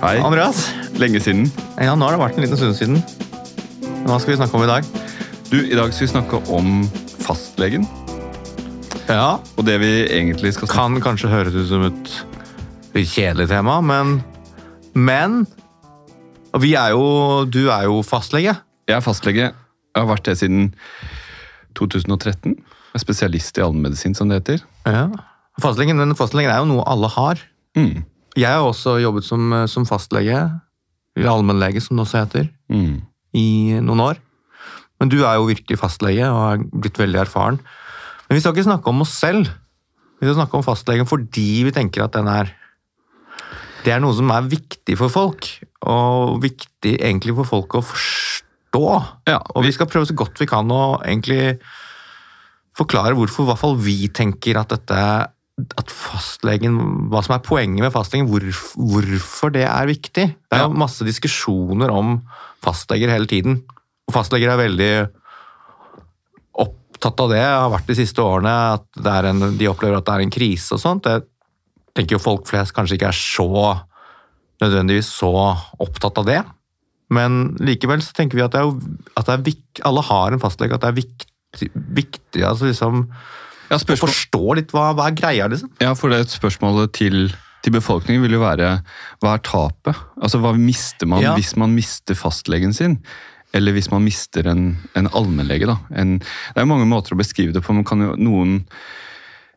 Hei. Andreas. Lenge siden. Ja, nå har det vært en liten stund siden. Hva skal vi snakke om i dag? Du, I dag skal vi snakke om fastlegen. Ja, Og det vi egentlig skal snakke om Kan kanskje høres ut som et litt kjedelig tema, men Men vi er jo Du er jo fastlege. Jeg er fastlege. Jeg har vært det siden 2013. Jeg er spesialist i allmennmedisin, som det heter. Ja. Fastlegen, men fastlegen er jo noe alle har. Mm. Jeg har også jobbet som, som fastlege, eller allmennlege som det også heter, Mm. i noen år. Men du er jo virkelig fastlege og er blitt veldig erfaren. Men vi skal ikke snakke om oss selv. Vi skal snakke om fastlegen fordi vi tenker at den er Det er noe som er viktig for folk, og viktig egentlig for folk å forstå. Ja, Og vi skal prøve så godt vi kan å egentlig forklare hvorfor i hvert fall vi tenker at dette at fastlegen, Hva som er poenget med fastlegen, hvor, hvorfor det er viktig. Det er jo masse diskusjoner om fastleger hele tiden. Og fastleger er veldig opptatt av det. har vært de siste årene. At det en, de opplever at det er en krise og sånt. Jeg tenker jo folk flest kanskje ikke er så nødvendigvis så opptatt av det. Men likevel så tenker vi at, det er, at det er alle har en fastlege, at det er viktig, viktig altså liksom, Ja, spørsmål, forstå litt hva, hva er greia, liksom. ja, for det spørsmål til, til befolkningen vil jo være hva er tapet? Altså hva mister man Ja. hvis man mister fastlegen sin? Eller hvis man mister en, en allmennlege, da. En, det er mange måter å beskrive det på. Man kan jo, noen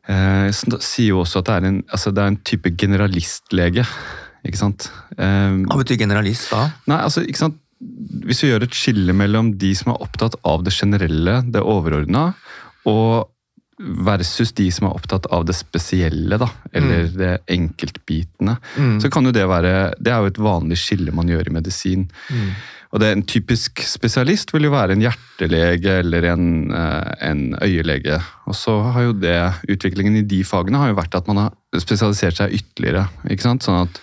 eh, sier jo også at det er en, altså det er en type generalistlege. Ikke sant? Eh, Hva betyr generalist da? Nei, altså, ikke sant? Hvis vi gjør et skille mellom de som er opptatt av det generelle, det overordna, og versus de som er opptatt av det spesielle, da, eller det enkeltbitene, Mm. så kan jo det være Det er jo et vanlig skille man gjør i medisin. Og det er En typisk spesialist vil jo være en hjertelege eller en, eh, en øyelege. Og så har jo det, Utviklingen i de fagene har jo vært at man har spesialisert seg ytterligere. ikke sant? Sånn at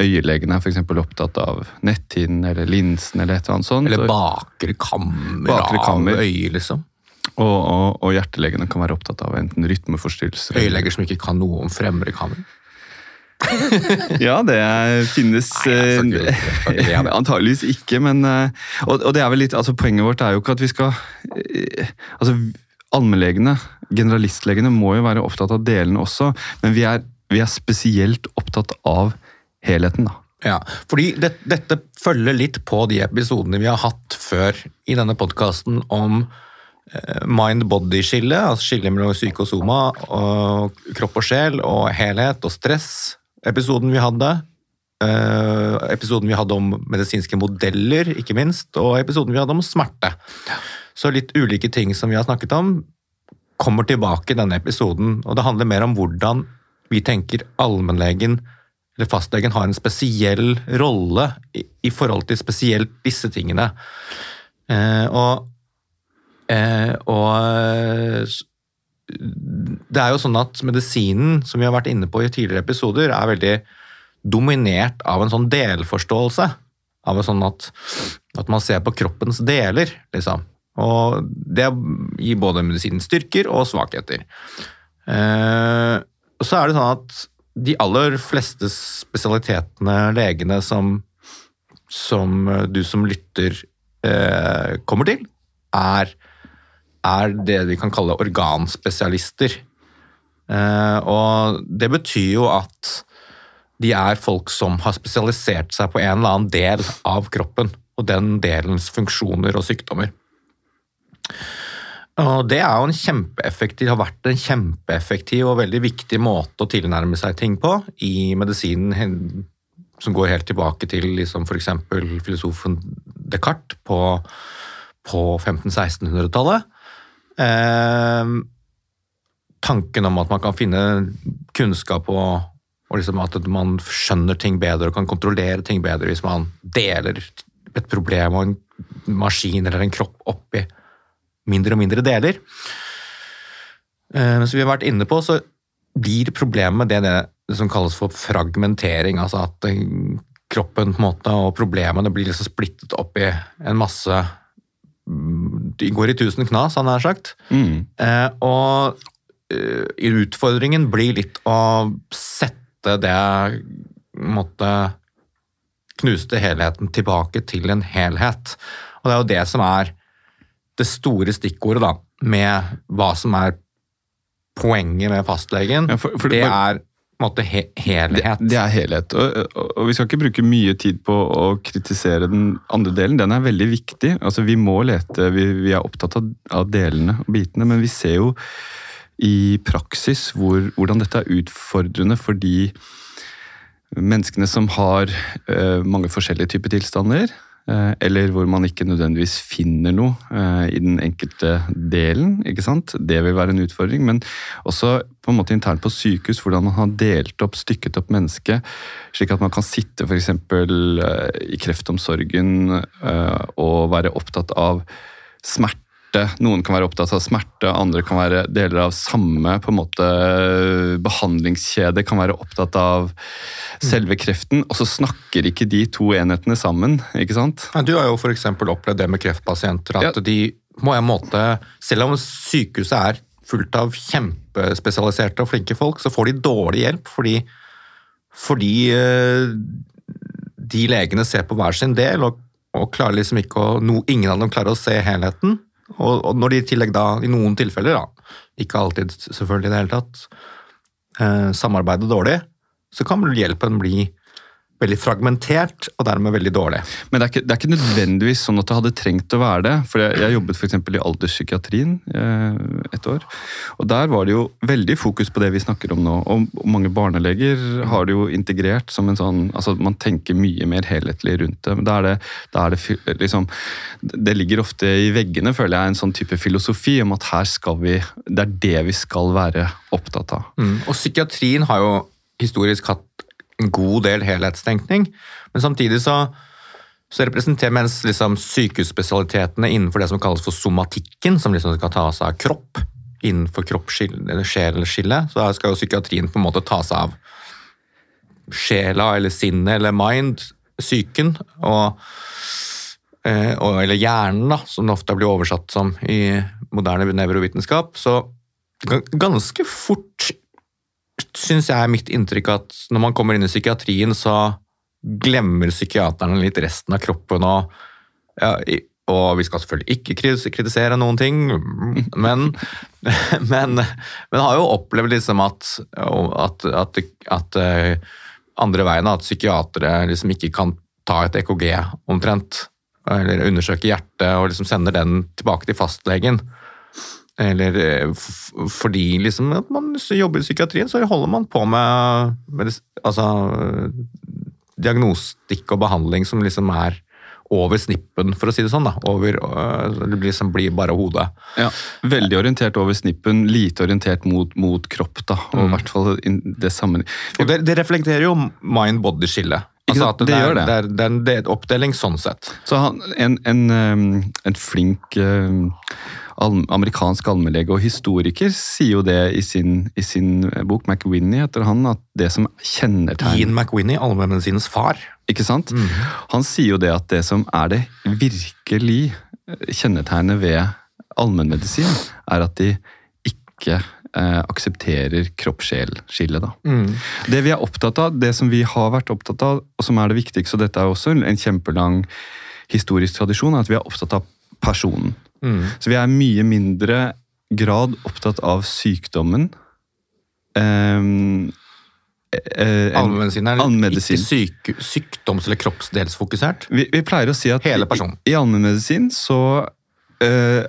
øyelegene er f.eks. opptatt av netthinnen eller linsen eller et eller annet sånt. Eller bakre kammer Bakre kammer. av øyet, liksom. Og, og, og hjertelegene kan være opptatt av enten rytmeforstyrrelser Øyeleger som ikke kan noe om fremre kamer? Ja, det finnes Nei, eh, Antageligvis ikke, men eh, og, og det er vel litt, altså Poenget vårt er jo ikke at vi skal eh, altså Allmennlegene, generalistlegene, må jo være opptatt av delene også, men vi er, vi er spesielt opptatt av helheten, da. Ja, fordi det, dette følger litt på de episodene vi har hatt før i denne podkasten om eh, mind-body-skille, altså skille mellom psykosoma, og soma, og kropp og sjel, og helhet og stress. Episoden vi hadde. eh, episoden vi hadde om medisinske modeller, ikke minst, og episoden vi hadde om smerte. Så litt ulike ting som vi har snakket om, kommer tilbake i denne episoden, og det handler mer om hvordan vi tenker allmennlegen eller fastlegen har en spesiell rolle i, i forhold til spesielt disse tingene. Eh, og eh, og det er jo sånn at medisinen, som vi har vært inne på i tidligere episoder, er veldig dominert av en sånn delforståelse. Av en sånn at, at man ser på kroppens deler, liksom. Og det gir både medisinens styrker og svakheter. Eh, og så er det sånn at de aller fleste spesialitetene, legene som, som du som lytter eh, kommer til, er, er det vi kan kalle organspesialister. Eh, og det betyr jo at de er folk som har spesialisert seg på en eller annen del av kroppen, og den delens funksjoner og sykdommer. Og det er jo en kjempeeffektiv, har vært en kjempeeffektiv og veldig viktig måte å tilnærme seg ting på i medisinen, som går helt tilbake til liksom f.eks. filosofen Descartes på, på 1500-1600-tallet. Eh, tanken om at man kan finne kunnskap og, og liksom at man skjønner ting bedre og kan kontrollere ting bedre hvis man deler et problem og en maskin eller en kropp opp i mindre og mindre deler. Eh, Som vi har vært inne på, så blir problemet det, det som kalles for fragmentering. Altså at eh, kroppen på en måte, og problemene blir liksom splittet opp i en masse går i tusen knas, han har sagt. Mm. Eh, og eh, utfordringen blir litt å sette det måtte knuste helheten tilbake til en helhet. Og det er jo det som er det store stikkordet da, med hva som er poenget med fastlegen. Ja, for- for det det- er måte he helhet. Det, det er helhet. Og, og, og vi skal ikke bruke mye tid på å kritisere den andre delen. Den er veldig viktig. Altså, vi må lete, vi, vi er opptatt av, av delene og bitene, men vi ser jo i praksis hvor, hvordan dette er utfordrende for de menneskene som har uh, mange forskjellige typer tilstander, eller hvor man ikke nødvendigvis finner noe eh, i den enkelte delen, ikke sant? det vil være en utfordring. Men også på en måte internt på sykehus, hvordan man har delt opp, stykket opp mennesket, slik at man kan sitte f.eks. Uh, i kreftomsorgen eh, og være opptatt av smerte. Noen kan være opptatt av smerte, andre kan være deler av samme på en måte behandlingskjede, kan være opptatt av selve kreften, og så snakker ikke de to enhetene sammen. ikke sant? Ja, Du har jo f.eks. opplevd det med kreftpasienter, at Ja. de må en måte, selv om sykehuset er fullt av kjempespesialiserte og flinke folk, så får de dårlig hjelp fordi, fordi eh, de legene ser på hver sin del, og, og klarer liksom ikke å, no, ingen av dem klarer å se helheten. Og, og når de i tillegg da, i noen tilfeller, da, ikke alltid selvfølgelig i det hele tatt, eh, samarbeider dårlig, så kan hjelpen bli veldig fragmentert og dermed veldig dårlig. Men det er, ikke, det er ikke nødvendigvis sånn at det hadde trengt å være det. For jeg, jeg jobbet f.eks. i alderspsykiatrien eh, et år. Og der var det jo veldig fokus på det vi snakker om nå. Og, og mange barneleger har det jo integrert som en sånn Altså man tenker mye mer helhetlig rundt det. Men da er det, da er det liksom Det ligger ofte i veggene, føler jeg, en sånn type filosofi om at her skal vi Det er det vi skal være opptatt av. Mm. Og psykiatrien har jo historisk hatt en god del helhetstenkning, men samtidig så, så representerer mens liksom sykehusspesialitetene innenfor det som kalles for somatikken, som liksom skal ta seg av kropp, innenfor kropp-sjel-skillet, så skal jo psykiatrien på en måte ta seg av sjela eller sinnet eller mind, psyken, og, eh, og, eller hjernen, da, som det ofte blir oversatt som i moderne nevrovitenskap. Så ganske fort syns jeg er mitt inntrykk at når man kommer inn i psykiatrien, så glemmer psykiaterne litt resten av kroppen. Og, ja, og vi skal selvfølgelig ikke kritisere noen ting, men, men, men har jo opplevd liksom at, at, at, at eh, andre veien, at psykiatere liksom ikke kan ta et EKG omtrent, eller undersøke hjertet og liksom sender den tilbake til fastlegen. Eller eh, fordi liksom at man jobber i psykiatrien, så holder man på med, med altså, diagnostikk og behandling som liksom er over snippen, for å si det sånn. da. Over, øh, det blir liksom blir bare hodet. Ja, Veldig orientert over snippen, lite orientert mot, mot kropp. da, og i hvert fall det samme. Og det, det reflekterer jo mind-body-skillet. Altså det, Det er, det. det, er, det er en oppdeling sånn sett. Så han, en, en, en flink amerikansk allmennlege og historiker sier jo det i sin, i sin bok, McWinney heter han, at det som kjennetegner Ian McWinney, allmennmedisinens far. Ikke sant? Han sier jo det at det som er det virkelig kjennetegnet ved allmennmedisin, er at de ikke eh, aksepterer kropp-sjel-skillet. da. Det vi er opptatt av, det som vi har vært opptatt av, og som er det viktigste, og dette er også en kjempelang historisk tradisjon, er at vi er opptatt av personen. Så vi er mye mindre grad opptatt av sykdommen. Um, eh, enn- Allmennmedisin er allmedisin. ikke syk, sykdoms- eller kroppsdelsfokusert. Vi, vi pleier å si at Hele personen. i, i allmennmedisin så eh,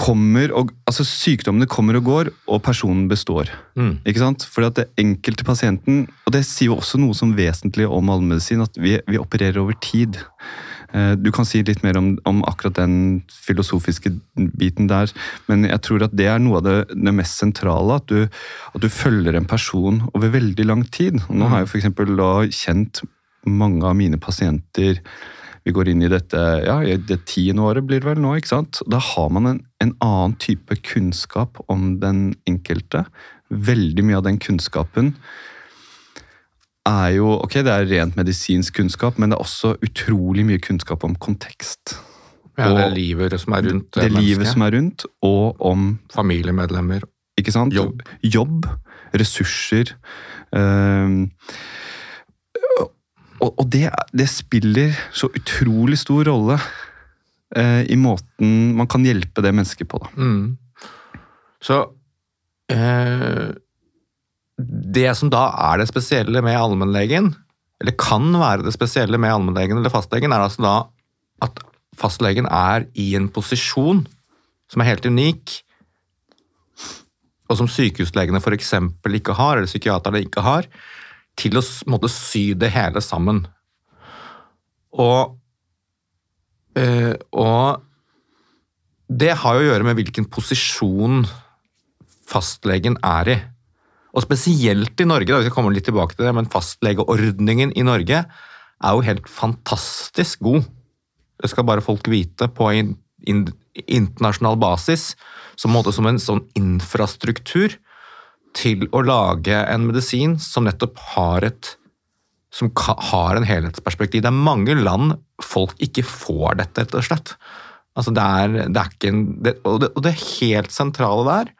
kommer og, altså Sykdommene kommer og går, og personen består. Mm. Ikke sant? Fordi at det enkelte pasienten, og det sier jo også noe som vesentlig om allmennmedisin, at vi, vi opererer over tid. Eh, Du kan si litt mer om, om akkurat den filosofiske biten der, men jeg tror at det er noe av det, det mest sentrale. At du, at du følger en person over veldig lang tid. Nå har jeg for da kjent mange av mine pasienter vi går inn i dette ja, det tiende året blir det vel nå. ikke sant? Da har man en, en annen type kunnskap om den enkelte. Veldig mye av den kunnskapen er jo Ok, det er rent medisinsk kunnskap, men det er også utrolig mye kunnskap om kontekst. Ja, det er livet som er rundt Det det livet som er rundt, og om Familiemedlemmer. ikke sant? Jobb. og, og det, det, spiller så utrolig stor rolle uh, i måten man kan hjelpe det mennesket på. Da. Mm. Så eh, Det som da er det spesielle med allmennlegen, eller kan være det spesielle med allmennlegen eller fastlegen, er altså da at fastlegen er i en posisjon som er helt unik, og som sykehuslegene f.eks. ikke har, eller psykiaterne ikke har, til å måtte sy det hele sammen. Og, øh, og det har jo å gjøre med hvilken posisjon fastlegen er i. Og spesielt i Norge, da, vi skal komme litt tilbake til det, men fastlegeordningen i Norge er jo helt fantastisk god. Det skal bare folk vite på en in, internasjonal basis, som, som en sånn infrastruktur til å lage en medisin som nettopp har et som har en helhetsperspektiv. Det er mange land folk ikke får dette, rett og slett. Altså det, er, det er en, det, og, det, og det helt sentrale der,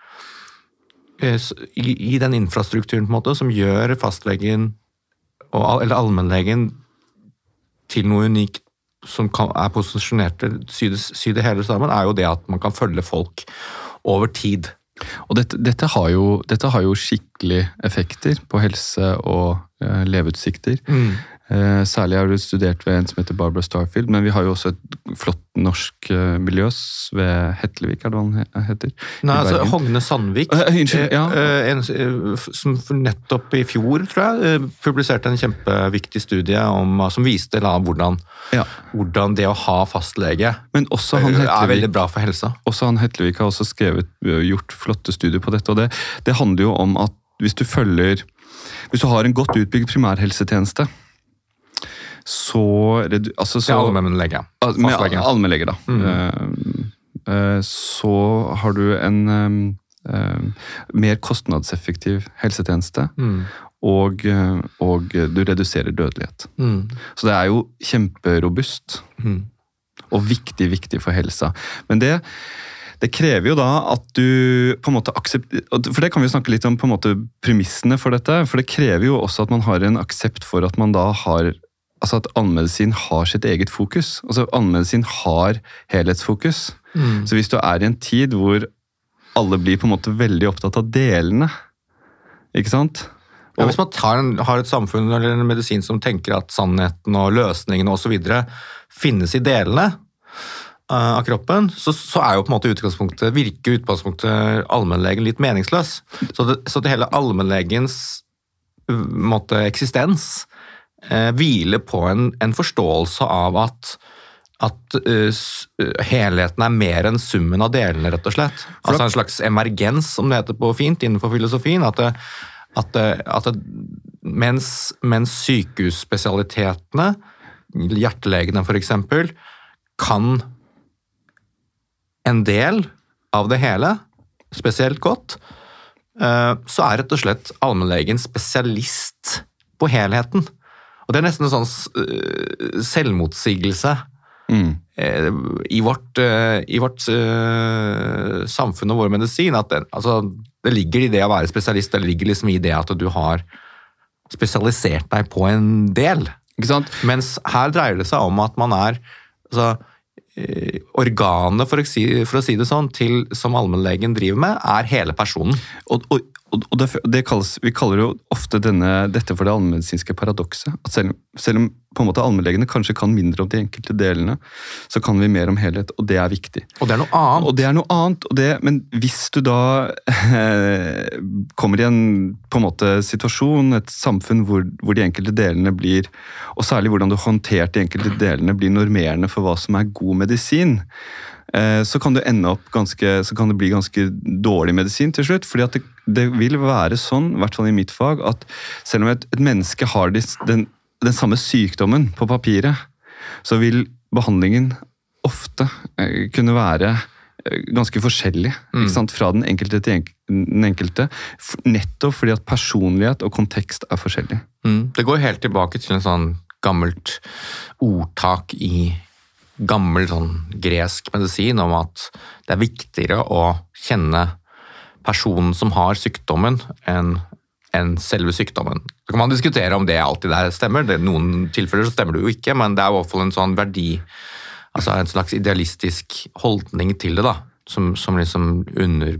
i, i, den infrastrukturen på en måte, som gjør fastlegen eller allmennlegen til noe unikt som kan, er posisjonert til sy, sy det hele sammen, er jo det at man kan følge folk over tid. Og dette, dette, har jo, dette, har jo, skikkelig effekter på helse og uh, leveutsikter. Mm. Uh, særlig har du studert ved en som heter Barbara Starfield, men vi har jo også et flott norsk uh, miljø ved Hetlevik, er det hva han heter? Nei, altså Hogne Sandvik, unnskyld, ja. en, som nettopp i fjor, tror jeg, publiserte en kjempeviktig studie om, som viste da, hvordan, ja. hvordan, det å ha fastlege Hetlevik, er veldig bra for helsa. Også han Hetlevik har også skrevet, gjort flotte studier på dette, og det, det handler jo om at hvis du følger Hvis du har en godt utbygd primærhelsetjeneste, så, altså, så Allmennlege. Allmennlege, da. Mm. Uh, uh, så har du en uh, mer kostnadseffektiv helsetjeneste. Mm. Og, og, du reduserer dødelighet. Mm. Så det er jo kjemperobust. Mm. Og viktig, viktig for helsa. Men det det krever jo da at du på en måte aksepterer For det kan vi snakke litt om på en måte premissene for dette. For det krever jo også at man har en aksept for at man da har altså at allmedisin har sitt eget fokus. Altså Allmedisin har helhetsfokus. Mm. Så hvis du er i en tid hvor alle blir på en måte veldig opptatt av delene, ikke sant? Og, ja, hvis man en, har et samfunn eller en medisin som tenker at sannheten og løsningene osv. finnes i delene uh, av kroppen, så, så, er jo på en måte utgangspunktet, virker utgangspunktet allmennlegen litt meningsløs. Så det, så det hele allmennlegens måte, eksistens eh, hviler på en, en, forståelse av at, at uh, helheten er mer enn summen av delene, rett og slett. Altså en slags emergens, som det heter på fint innenfor filosofien. At, det, at, det, at det, mens, mens sykehusspesialitetene, hjertelegene f.eks., kan en del av det hele spesielt godt, så er rett og slett allmennlegen spesialist på helheten. Og det er nesten en sånn uh, selvmotsigelse mm. uh, i vårt, uh, i vårt samfunn og vår medisin. at det, altså, det ligger i det å være spesialist, det ligger liksom i det at du har spesialisert deg på en del. Mens her dreier det seg om at man er altså, Organet, for si, for å si det sånn, til, som allmennlegen driver med, er hele personen. Og, og, og det, det kalles, Vi kaller jo ofte denne, dette for det allmennmedisinske paradokset. at selv, selv, om på en måte allmennlegene kanskje kan mindre om de enkelte delene, så kan vi mer om helhet, og det er viktig. Og det er noe annet. Og det er noe annet, det, Men hvis du da eh, kommer i en på en måte situasjon, et samfunn hvor, hvor, de enkelte delene blir, og særlig hvordan du håndterte de enkelte delene, blir normerende for hva som er god medisin, så kan, ganske, så kan det bli ganske dårlig medisin til slutt. fordi det, det, vil være sånn, i hvert fall i mitt fag, at selv om et, et menneske har den, den, samme sykdommen på papiret, så vil behandlingen ofte eh, kunne være eh, ganske forskjellig mm. fra den enkelte til den enkelte. Nettopp fordi at personlighet og kontekst er forskjellig. Mm. Det går helt tilbake til en sånn gammelt ordtak i gammel sånn gresk medisin om at det er viktigere å kjenne personen som har sykdommen, enn enn selve sykdommen. Så kan man diskutere om det alltid der stemmer. I noen tilfeller så stemmer det jo ikke, men det er i hvert fall en sånn verdi, altså en slags idealistisk holdning til det, da, som, som liksom under,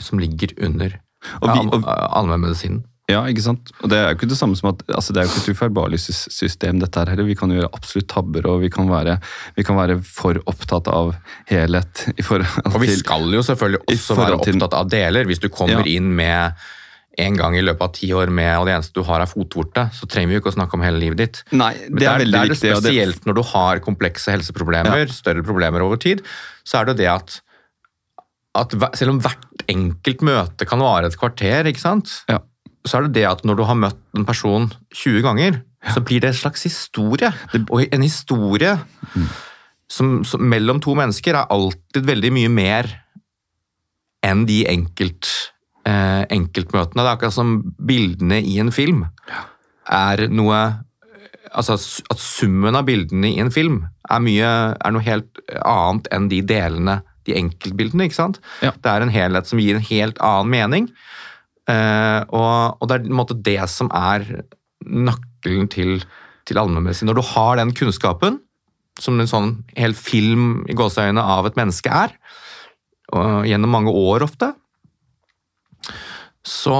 som ligger under allmennmedisinen. Ja, ikke sant? Og det er jo ikke det samme som at altså det er jo ikke et ufeilbarlig system, dette her heller. Vi kan gjøre absolutt tabber, og vi kan være, vi kan være for opptatt av helhet i forhold Og vi skal jo selvfølgelig også være opptatt av deler. Hvis du kommer Ja. inn med en gang i løpet av ti år med, og det eneste du har er fotvorte, så trenger vi jo ikke å snakke om hele livet ditt. Nei, Men det er veldig det viktig. det- spesielt når du har komplekse helseproblemer, større problemer over tid, så er det jo det at, at selv om hvert enkelt møte kan vare et kvarter, ikke sant? Ja. Så er det det at når du har møtt en person 20 ganger, så blir det en slags historie. Og en historie som, som, mellom to mennesker er alltid veldig mye mer enn de enkelt, eh, enkeltmøtene. Det er akkurat som bildene i en film er noe Altså at summen av bildene i en film er, mye, er noe helt annet enn de delene, de enkeltbildene, ikke sant? Ja. Det er en helhet som gir en helt annen mening. Eh, og, og det er måte det som er nøkkelen til, til allmennmedisin. Når du har den kunnskapen, som en sånn hel film i gåseøyne av et menneske er, gjennom mange år ofte, så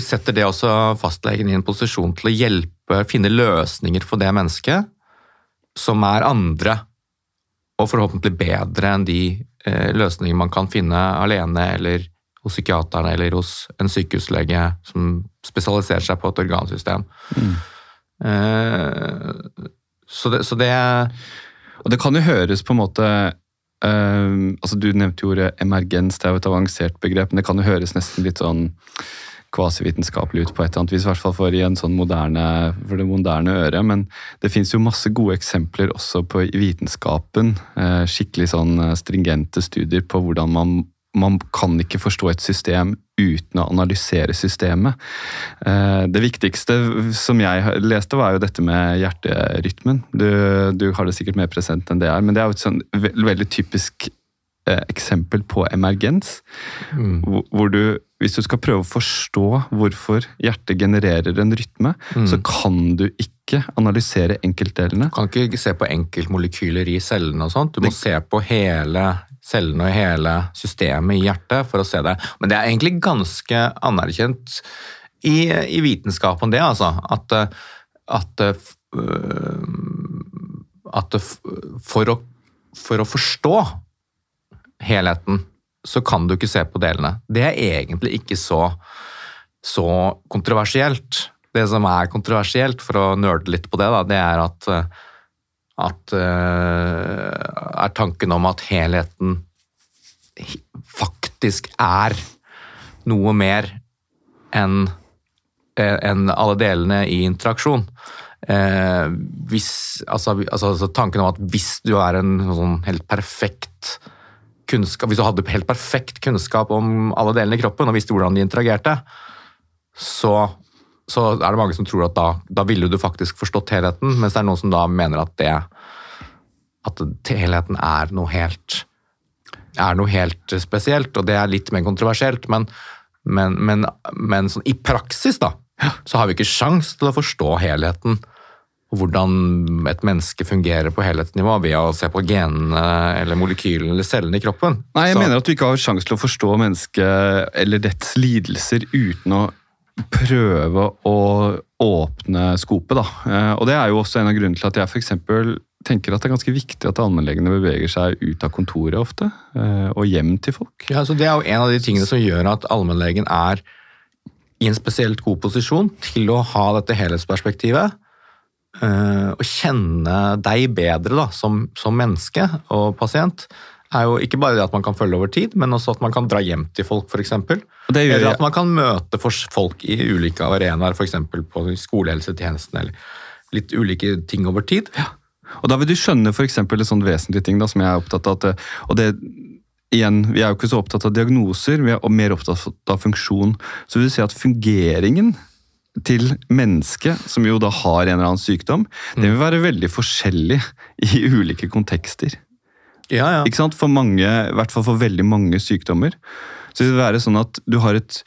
setter det også fastlegen i en posisjon til å hjelpe, finne løsninger for det mennesket som er andre, og forhåpentlig bedre enn de eh, løsninger man kan finne alene eller hos psykiateren eller hos en sykehuslege som spesialiserer seg på et organsystem. Eh, så, det, så det Og det kan jo høres på en måte eh, altså Du nevnte jo ordet emergens, det er jo et avansert begrep, men det kan jo høres nesten litt sånn kvasivitenskapelig ut på et eller annet vis, i hvert fall for, i en sånn moderne, for det moderne øret. Men det fins jo masse gode eksempler også på vitenskapen. Eh, skikkelig sånn stringente studier på hvordan man man kan ikke forstå et system uten å analysere systemet. Eh, Det viktigste som jeg leste, var jo dette med hjerterytmen. Du, du har det sikkert mer present enn det er, men det er jo et sånn veldig typisk eh, eksempel på emergens. Mm. Hvor, du, hvis du skal prøve å forstå hvorfor hjertet genererer en rytme, så kan du ikke analysere enkeltdelene. Du kan ikke se på enkeltmolekyler i cellene og sånt. Du må se på hele cellene og hele systemet i hjertet for å se det. Men det er egentlig ganske anerkjent i, i vitenskapen, det, altså. At, at, øh, at for, å, for å forstå helheten, så kan du ikke se på delene. Det er egentlig ikke så, så kontroversielt. Det som er kontroversielt, for å nerde litt på det, da, det er at, eh, at eh, er tanken om at helheten faktisk er noe mer enn en alle delene i interaksjon. Eh, hvis, altså, altså, altså tanken om at hvis du er en sånn helt perfekt kunnskap, Hvis du hadde helt perfekt kunnskap om alle delene i kroppen og visste hvordan de interagerte, så, så er det mange som tror at da, da ville du faktisk forstått helheten, mens det er noen som da mener at det at helheten er noe helt er noe helt spesielt, og det er litt mer kontroversielt, men, men, men, men sånn, i praksis da, så har vi ikke sjans til å forstå helheten og hvordan et menneske fungerer på helhetsnivå ved å se på genene eller molekylene eller cellene i kroppen. Nei, jeg Så- mener at du ikke har sjanse til å forstå mennesket eller dets lidelser uten å prøve å åpne skopet. Da. Eh, Og det er jo også en av grunnene til at jeg eksempel tenker at det er ganske viktig at allmennlegene beveger seg ut av kontoret ofte, eh, og hjem til folk. Ja, så Det er jo en av de tingene som gjør at allmennlegen er i en spesielt god posisjon til å ha dette helhetsperspektivet. eh, Og kjenne deg bedre da, som, som menneske og pasient. Er jo ikke bare det at man kan følge over tid, men også at man kan dra hjem til folk, f.eks. Eller at man kan møte folk i ulike arenaer, f.eks. på skolehelsetjenesten, eller litt ulike ting over tid. Og da vil du skjønne eksempel en sånn vesentlig ting da, som jeg er opptatt av. At, og det, igjen, Vi er jo ikke så opptatt av diagnoser, vi er mer opptatt av funksjon. Så vil du si at fungeringen til mennesket, som jo da har en eller annen sykdom, det vil være veldig forskjellig i ulike kontekster. Ja, ja. Ikke sant? For mange, i hvert fall for veldig mange sykdommer, Så det vil være sånn at du har et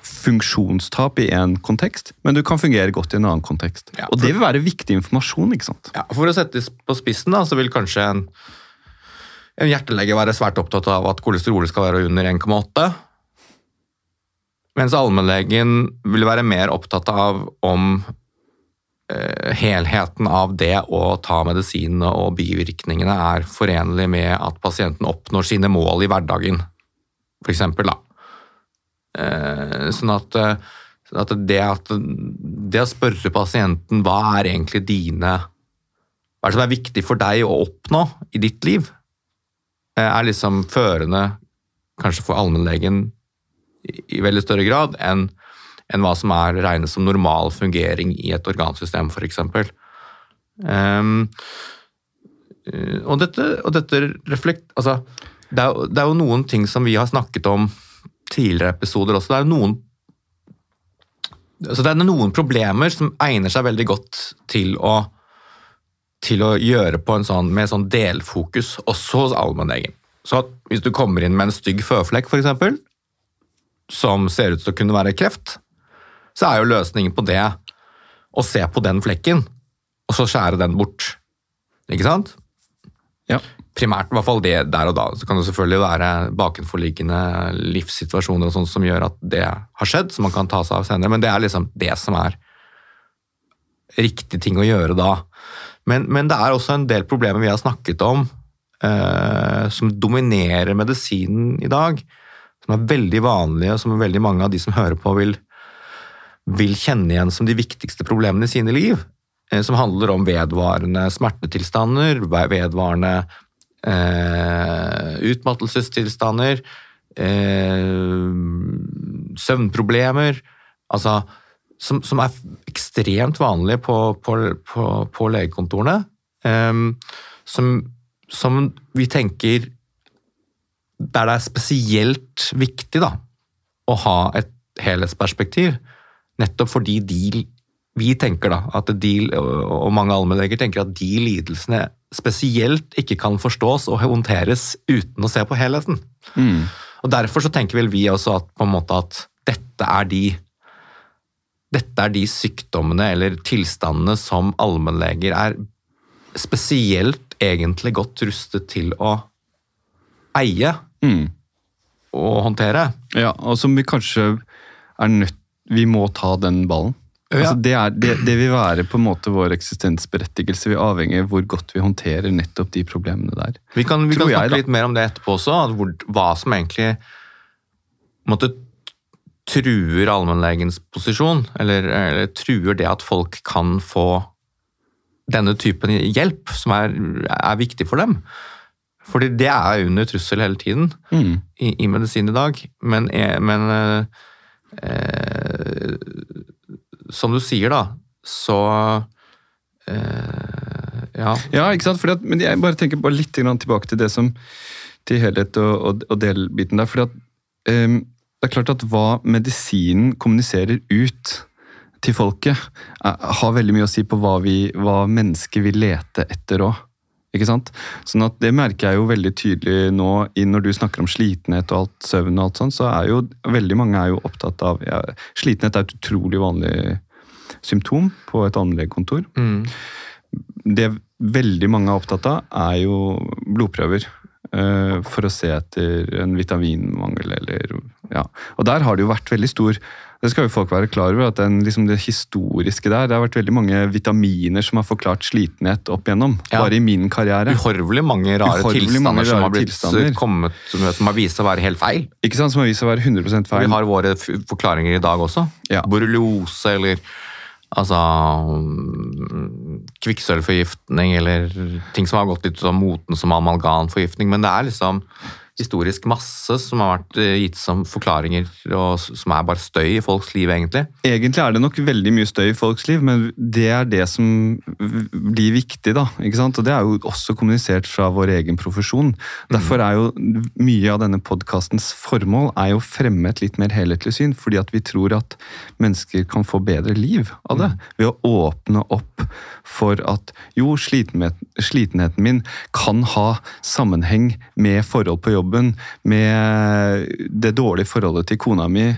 funksjonstap i en kontekst, men du kan fungere godt i en annen kontekst. Ja, og det vil være viktig informasjon, ikke sant? Ja, For å sette på spissen, da, så vil kanskje en, en hjertelege være svært opptatt av at kolesterolet skal være under 1,8. Mens allmennlegen vil være mer opptatt av om helheten av det å ta medisinene og bivirkningene er forenlig med at pasienten oppnår sine mål i hverdagen, da. Eh, sånn at, eh, sånn at, det, at det å spørre pasienten hva er egentlig dine Hva er det som er viktig for deg å oppnå i ditt liv, eh, er liksom førende kanskje for allmennlegen i, i veldig større grad enn enn hva som er regnes som normal fungering i et organsystem, f.eks. Um, og dette, og dette reflekt... Altså, det er, det er jo noen ting som vi har snakket om tidligere episoder også. Det er noen altså det er noen problemer som egner seg veldig godt til å, til å gjøre på en sånn, med sånn delfokus, også hos allmennlegen. Så hvis du kommer inn med en stygg føflekk, f.eks., som ser ut til å kunne være kreft, så er jo løsningen på det å se på den flekken, og så skjære den bort. Ikke sant? Ja. Primært, i hvert fall det der og da. Så kan det selvfølgelig være bakenforliggende livssituasjoner og sånt som gjør at det har skjedd, som man kan ta seg av senere, men det er liksom det som er riktig ting å gjøre da. Men, men det er også en del problemer vi har snakket om, eh, som dominerer medisinen i dag, som er veldig vanlige, og som veldig mange av de som hører på, vil, vil kjenne igjen som de viktigste problemene i sine liv. eh, Som handler om vedvarende smertetilstander, vedvarende eh, utmattelsestilstander, eh, søvnproblemer. Altså som, som er ekstremt vanlige på, på, på, på legekontorene. eh, som, som vi tenker der det er spesielt viktig da, å ha et helhetsperspektiv, nettopp fordi de vi tenker da, at de, og mange allmennleger tenker at de lidelsene spesielt ikke kan forstås og håndteres uten å se på helheten. Mm. Og Derfor så tenker vel vi også at, på en måte at dette er de dette er de sykdommene eller tilstandene som allmennleger er spesielt egentlig godt rustet til å eie Mm. og håndtere. Ja, og som vi kanskje er nødt Vi må ta den ballen. Ja. Altså det, er, det, det vil være på en måte vår eksistensberettigelse. Vi avhenger av hvor godt vi håndterer nettopp de problemene der. Vi kan, vi kan snakke jeg, litt mer om det etterpå også, at hvor, hva som egentlig måtte truer allmennlegens posisjon, eller, eller truer det at folk kan få denne typen hjelp, som er, er viktig for dem. Fordi det er under trussel hele tiden Mm. i, i medisin i dag. Men, eh, men eh, som du sier, da, så eh, Ja. Ja, ikke sant? At, men jeg bare tenker bare litt tilbake til det som til helhet og, og, og delbiten der. fordi at ehm, det er klart at hva medisinen kommuniserer ut til folket, er, har veldig mye å si på hva, vi, hva mennesker vil lete etter òg. Ikke sant? Sånn at Det merker jeg jo veldig tydelig nå når du snakker om slitenhet og alt søvn. og alt sånt, så er jo veldig mange er jo opptatt av ja, Slitenhet er et utrolig vanlig symptom på et anleggskontor. Mm. det veldig mange er opptatt av, er jo blodprøver. Eh, for å se etter en vitaminmangel eller Ja. Og der har det jo vært veldig stor Det skal jo folk være klar over, at den, liksom det historiske der Det har vært veldig mange vitaminer som har forklart slitenhet opp igjennom. Ja. Bare i min karriere. Uhorvelig mange rare Uhorvelig tilstander mange som har blitt tilstander. kommet, som, som har vist seg å være helt feil. Ikke sant, Som har vist seg å være 100% feil. Vi har våre forklaringer i dag også. Ja. Borreliose eller altså mm, kvikksølvforgiftning eller ting som har gått litt sånn moten som amalgamforgiftning. Men det er liksom historisk masse som har vært eh, gitt som forklaringer, og som er bare støy i folks liv, egentlig. Egentlig er det nok veldig mye støy i folks liv, men det er det som blir viktig. da, ikke sant? Og Det er jo også kommunisert fra vår egen profesjon. Derfor er jo mye av denne podkastens formål er jo å fremme et litt mer helhetlig syn, fordi at vi tror at mennesker kan få bedre liv av det. Ved å åpne opp for at jo, slitenheten min kan ha sammenheng med forhold på jobben jobben med det dårlige forholdet til kona mi.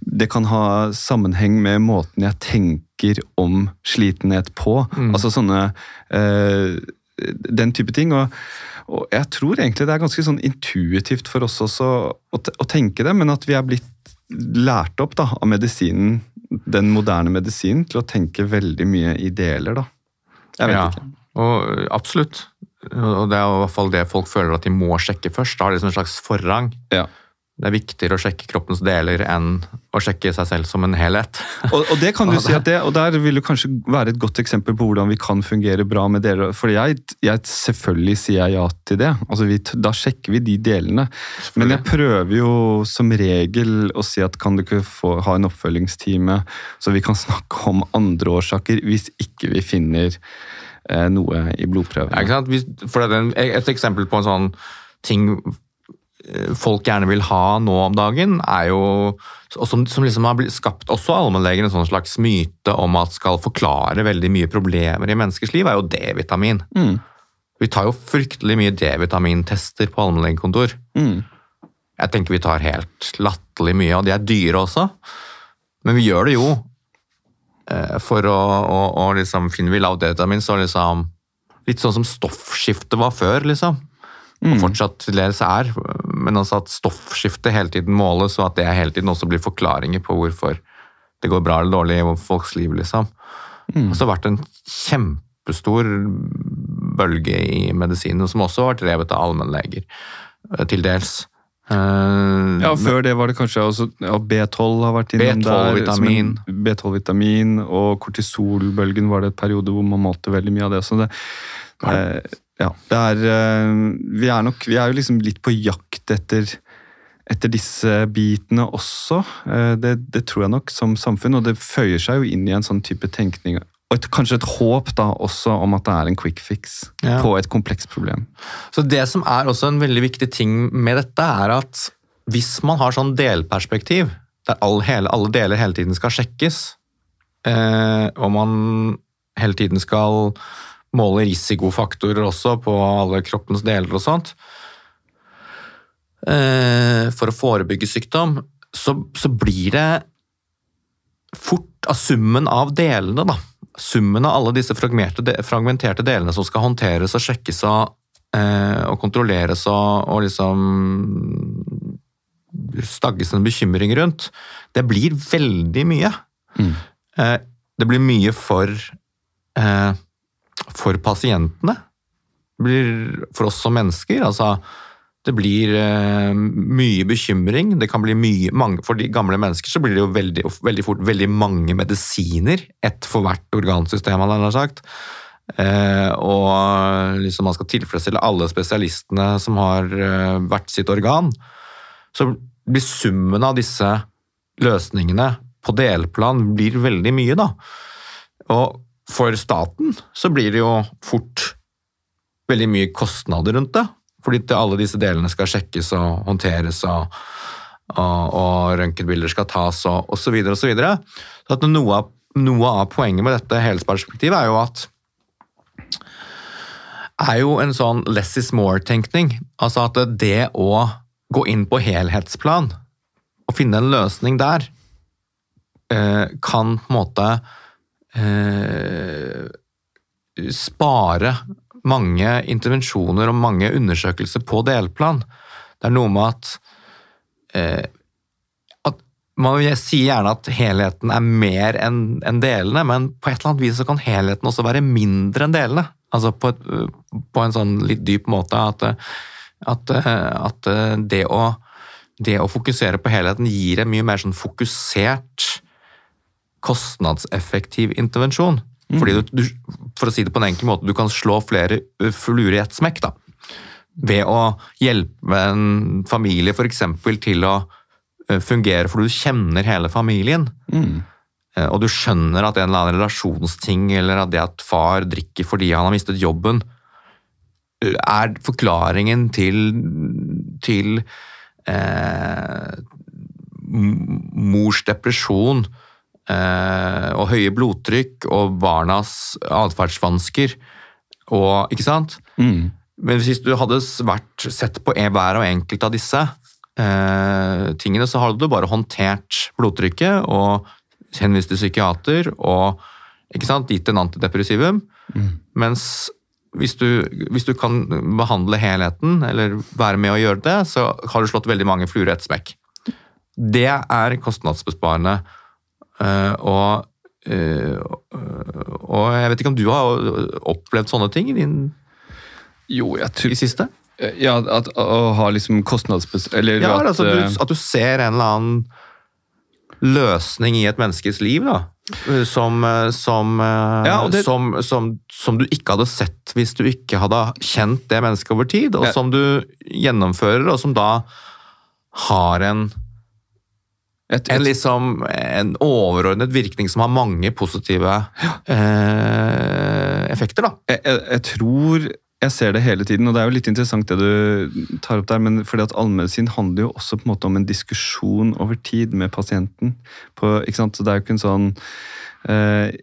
Det kan ha sammenheng med måten jeg tenker om slitenhet på. Altså sånne eh, Den type ting. Og, og, jeg tror egentlig det er ganske sånn intuitivt for oss også å, å tenke det, men at vi er blitt lært opp da, av medisinen, den moderne medisinen, til å tenke veldig mye i deler, da. Jeg vet ja, ikke. Og, absolutt. Og det er i hvert fall det folk føler at de må sjekke først. Da har de liksom en slags forrang. Ja. Det er viktigere å sjekke kroppens deler enn å sjekke seg selv som en helhet. Og, og det kan du si at det, og der vil det kanskje være et godt eksempel på hvordan vi kan fungere bra med deler. For jeg, jeg selvfølgelig sier jeg ja til det. Altså vi, da sjekker vi de delene. Men jeg prøver jo som regel å si at kan du ikke få, ha en oppfølgingstime, så vi kan snakke om andre årsaker, hvis ikke vi finner noe i blodprøvene. Ja, for det er et eksempel på en sånn ting eh, folk gjerne vil ha nå om dagen, er jo og som, som liksom har blitt skapt også allmennlegen en sånn slags myte om at skal forklare veldig mye problemer i menneskers liv, er jo D-vitamin. Mm. Vi tar jo fryktelig mye D-vitamintester på allmennlegekontor. Mm. Jeg tenker vi tar helt latterlig mye, og de er dyre også. Men vi gjør det jo eh, for å, å, å liksom finne vi lavt D-vitamin, så liksom Litt sånn som stoffskiftet var før, liksom. Og fortsatt til dels er. Men altså at stoffskiftet hele tiden måles, og at det hele tiden også blir forklaringer på hvorfor det går bra eller dårlig i folks liv, liksom. Og så har det vært en kjempestor bølge i medisinen, som også har vært drevet av allmennleger, eh, til dels. Eh, Ja, før det var det kanskje også, ja, B12 har vært innom B12-vitamin. der. B12-vitamin og kortisolbølgen var det et periode hvor man målte veldig mye av det. Så det, uh, ja, det er uh, Vi er nok Vi er jo liksom litt på jakt etter etter disse bitene også. Det, det tror jeg nok som samfunn, og det føyer seg jo inn i en sånn type tenkning. Og et, kanskje et håp da også om at det er en quick fix Ja. på et komplekst problem. Så det som er også en veldig viktig ting med dette, er at hvis man har sånn delperspektiv, der alle, hele, alle deler hele tiden skal sjekkes, eh, og man hele tiden skal måle risikofaktorer også på alle kroppens deler og sånt, eh, for å forebygge sykdom, så, så blir det fort av summen av delene, da. Summen av alle disse fragmenterte, delene som skal håndteres og sjekkes og, eh, og kontrolleres og, og liksom stagges en bekymring rundt, det blir veldig mye. Mm. Eh, det blir mye for, eh, for pasientene. Det blir for oss som mennesker. altså det blir eh, mye bekymring. Det kan bli mye, mange, For de gamle mennesker så blir det jo veldig, veldig fort veldig mange medisiner. Ett for hvert organsystem, hadde jeg sagt. Eh, og liksom man skal tilfredsstille alle spesialistene som har eh, hvert sitt organ. Så blir summen av disse løsningene på delplan blir veldig mye, da. Og for staten så blir det jo fort veldig mye kostnader rundt det. Fordi alle disse delene skal sjekkes og håndteres, og, og, og røntgenbilder skal tas, og osv. Så, videre, og så, videre. så noe, av, noe av poenget med dette helhetsperspektivet er jo at er jo en sånn less is more-tenkning. Altså at det å gå inn på helhetsplan og finne en løsning der, eh, kan på en måte eh, spare mange intervensjoner og mange undersøkelser på delplan. Det er noe med at, eh, at Man sier gjerne at helheten er mer enn en delene, men på et eller annet vis så kan helheten også være mindre enn delene. Altså på, et, på en sånn litt dyp måte at, at, at det, å, det å fokusere på helheten gir en mye mer sånn fokusert, kostnadseffektiv intervensjon. Fordi du, du, for å si det på en enkel måte, du kan slå flere fluer i ett smekk. da. Ved å hjelpe en familie f.eks. til å fungere, for du kjenner hele familien. Mm. Og du skjønner at en eller annen relasjonsting, eller at det at far drikker fordi han har mistet jobben, er forklaringen til, til eh, mors depresjon og høye blodtrykk og barnas atferdsvansker og Ikke sant? Mm. men hvis du hadde vært sett på hver og enkelt av disse eh, tingene, så hadde du bare håndtert blodtrykket og henvist til psykiater og ikke sant, gitt en antidepressivum. Mens hvis du, hvis du kan behandle helheten, eller være med å gjøre det, så har du slått veldig mange fluer i ett smekk. Det er kostnadsbesparende. Eh, og, eh, og jeg vet ikke om du har opplevd sånne ting i din Jo, jeg i siste? Ja, at, å ha liksom kostnadsbes... Eller Ja, at altså eh, du, at du ser en eller annen løsning i et menneskes liv, da. Som, som, Ja, det- som, som, som du ikke hadde sett hvis du ikke hadde kjent det mennesket over tid, og Ja. som du gjennomfører, og som da har en, et, en, liksom, en overordnet virkning som har mange positive eh, effekter, da. jeg, jeg, jeg tror jeg ser det hele tiden, og det er jo litt interessant det du tar opp der, men fordi at allmedisin handler jo også på en måte om en diskusjon over tid med pasienten. På, ikke sant? Så det er jo ikke en sånn eh,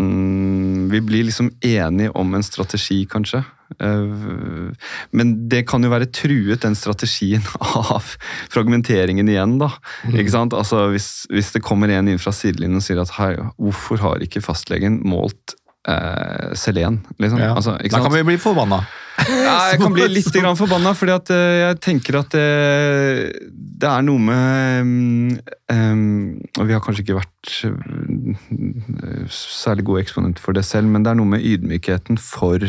mm, Vi blir liksom enige om en strategi, kanskje. Eh, men det kan jo være truet, den strategien, av fragmenteringen igjen, da. Ikke sant? Altså, hvis, hvis det kommer en inn fra sidelinjen og sier at hei, hvorfor har ikke fastlegen målt eh, selen? Liksom? Ja. Altså, da kan vi bli forbanna. Ja, jeg kan bli litt forbanna, fordi at eh, jeg tenker at det, det er noe med um, Og vi har kanskje ikke vært eh, særlig gode eksponenter for det selv, men det er noe med ydmykheten for,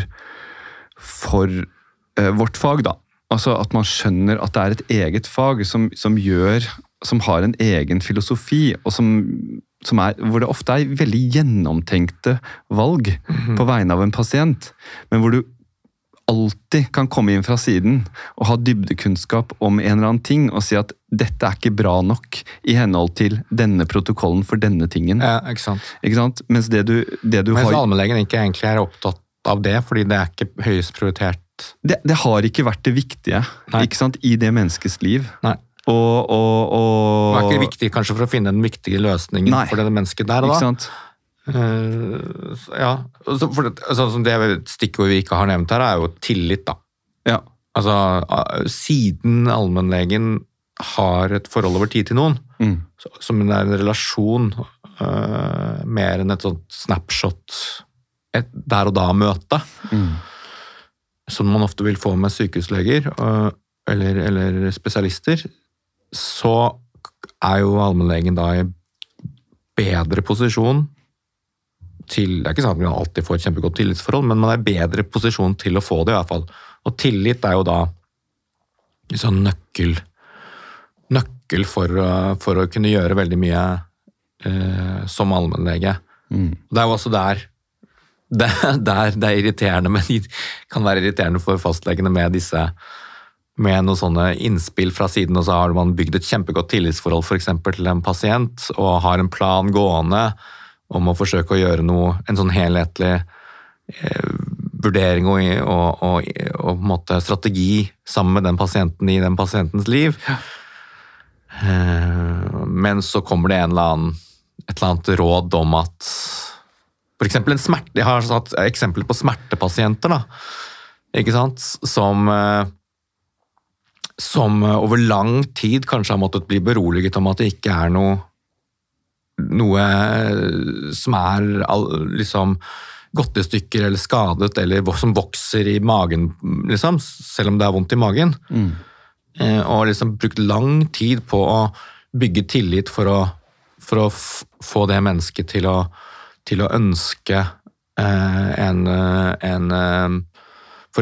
for eh, vårt fag, da. Altså at man skjønner at det er et eget fag som, som gjør Som har en egen filosofi, og som, som er, hvor det ofte er veldig gjennomtenkte valg på vegne av en pasient, men hvor du alltid kan komme inn fra siden og ha dybdekunnskap om en eller annen ting og si at dette er ikke bra nok i henhold til denne protokollen for denne tingen. Ja, ikke sant? Ikke sant? Mens det du, det du Mens har allmennlegen ikke egentlig er opptatt av det, fordi det er ikke høyest prioritert. det, det har ikke vært det viktige i det menneskets liv. Nei. Og, og, og Det er ikke viktig kanskje for å finne den viktige løsningen Nei. for det mennesket der og da. sant? Eh, ja, så for det, sånn som det stikkordet vi ikke har nevnt her, er jo tillit, da. Ja. Altså, siden allmennlegen har et forhold over tid til noen, Mm. som er en relasjon uh, mer enn et sånt snapshot, et der og da-møte, Mm. som man ofte vil få med sykehusleger øh, eller, eller spesialister, så er jo allmennlegen da i bedre posisjon til Det er ikke sånn at man alltid får et kjempegodt tillitsforhold, men man er i bedre posisjon til å få det, i hvert fall. Og tillit er jo da liksom nøkkel, nøkkel for, å- for å kunne gjøre veldig mye eh, som allmennlege. Mm. Det er jo også der det, der det er irriterende, men det kan være irriterende for fastlegene med disse med noen sånne innspill fra siden, og så har man bygd et kjempegodt tillitsforhold for eksempel, til en pasient, og har en plan gående om å forsøke å gjøre noe, en sånn helhetlig eh, vurdering og, og, og, og måte strategi sammen med den pasienten i den pasientens liv. Eh, men så kommer det eller annen, et eller annet råd om at for en smerte, Jeg har satt eksempler på smertepasienter, da, ikke sant? Som, eh, som over lang tid kanskje har måttet bli beroliget om at det ikke er noe noe som er liksom godtestykker eller skadet, eller som vokser i magen, liksom, selv om det er vondt i magen. Mm. Eh, og liksom brukt lang tid på å bygge tillit for å, for å få det mennesket til å, til å ønske eh, en, eh, en eh,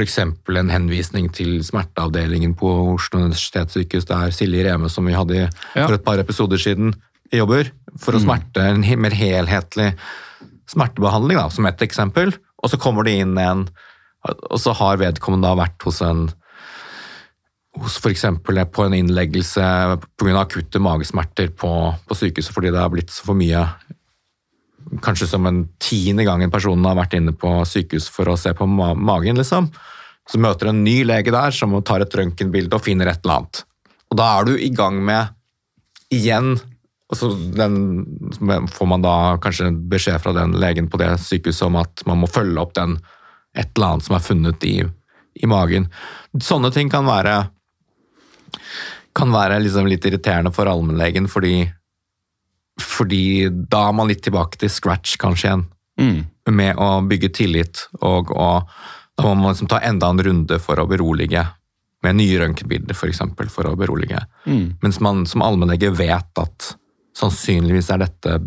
eksempel en henvisning til smerteavdelingen på Oslo universitetssykehus, der Silje Reme, som vi hadde Ja. for et par episoder siden, jobber, for å smerte en mer helhetlig smertebehandling, da, som ett eksempel. Og så kommer det inn en Og så har vedkommende vært hos en hos eksempel på en innleggelse pga. akutte magesmerter på, på sykehuset fordi det har blitt så for mye Kanskje som en tiende gangen personen har vært inne på sykehus for å se på ma magen, liksom. Så møter en ny lege der som tar et røntgenbilde og finner et eller annet. Og da er du i gang med igjen og så den, får man da kanskje beskjed fra den legen på det sykehuset om at man må følge opp den et eller annet som er funnet i, i magen. Sånne ting kan være kan være liksom litt irriterende for allmennlegen, fordi, fordi da er man litt tilbake til scratch, kanskje igjen. Mm. Med å bygge tillit, og, og da må man liksom ta enda en runde for å berolige. Med nye røntgenbilder, f.eks., for, eksempel, for å berolige. Mm. Mens man som allmennlege vet at sannsynligvis er dette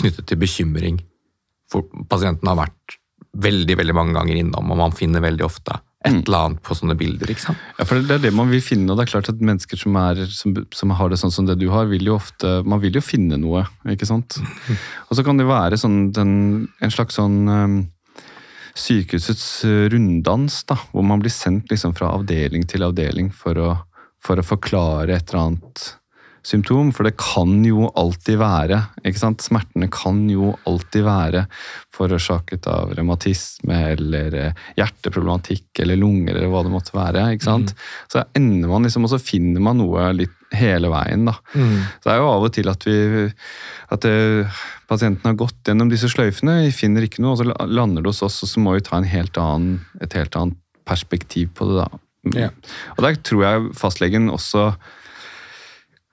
knyttet til bekymring. For pasienten har vært veldig veldig mange ganger innom, og man finner veldig ofte et Mm. eller annet på sånne bilder. ikke sant? Ja, for det er det man vil finne, og det er klart at mennesker som, er, som, som har det sånn som det du har, vil jo ofte Man vil jo finne noe, ikke sant? Og så kan det være sånn, den, en slags sånn um, sykehusets eh, runddans, da, hvor man blir sendt liksom fra avdeling til avdeling for å, for å forklare et eller annet symptom, for det kan jo alltid være, ikke sant? Smertene kan jo alltid være forårsaket av revmatisme eller eh, hjerteproblematikk eller lunger eller hva det måtte være, ikke sant? Så ender man liksom, og så finner man noe litt hele veien, da. Så det er jo av og til at vi at eh, pasienten har gått gjennom disse sløyfene, vi finner ikke noe, og så lander det hos oss, og så må vi ta en helt annen, et helt annet perspektiv på det, da. Ja. Og der tror jeg fastlegen også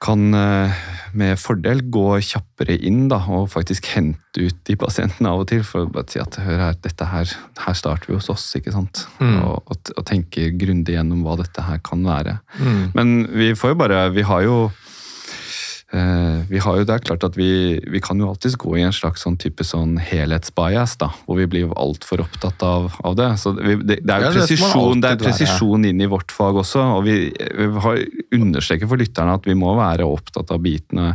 kan eh, med fordel gå kjappere inn da, og faktisk hente ut de pasientene av og til, for å bare si at hør her, dette her, her starter vi hos oss, ikke sant? Mm. Og, og, og tenke grundig gjennom hva dette her kan være. Mm. Men vi får jo bare Vi har jo vi har jo, Det er klart at vi, vi kan jo alltids gå i en slags sånn type sånn helhetsbias, da, hvor vi blir altfor opptatt av, av det. Så vi, det, det er jo ja, presisjon, det er presisjon inn i vårt fag også, og vi, vi har understreker for lytterne at vi må være opptatt av bitene,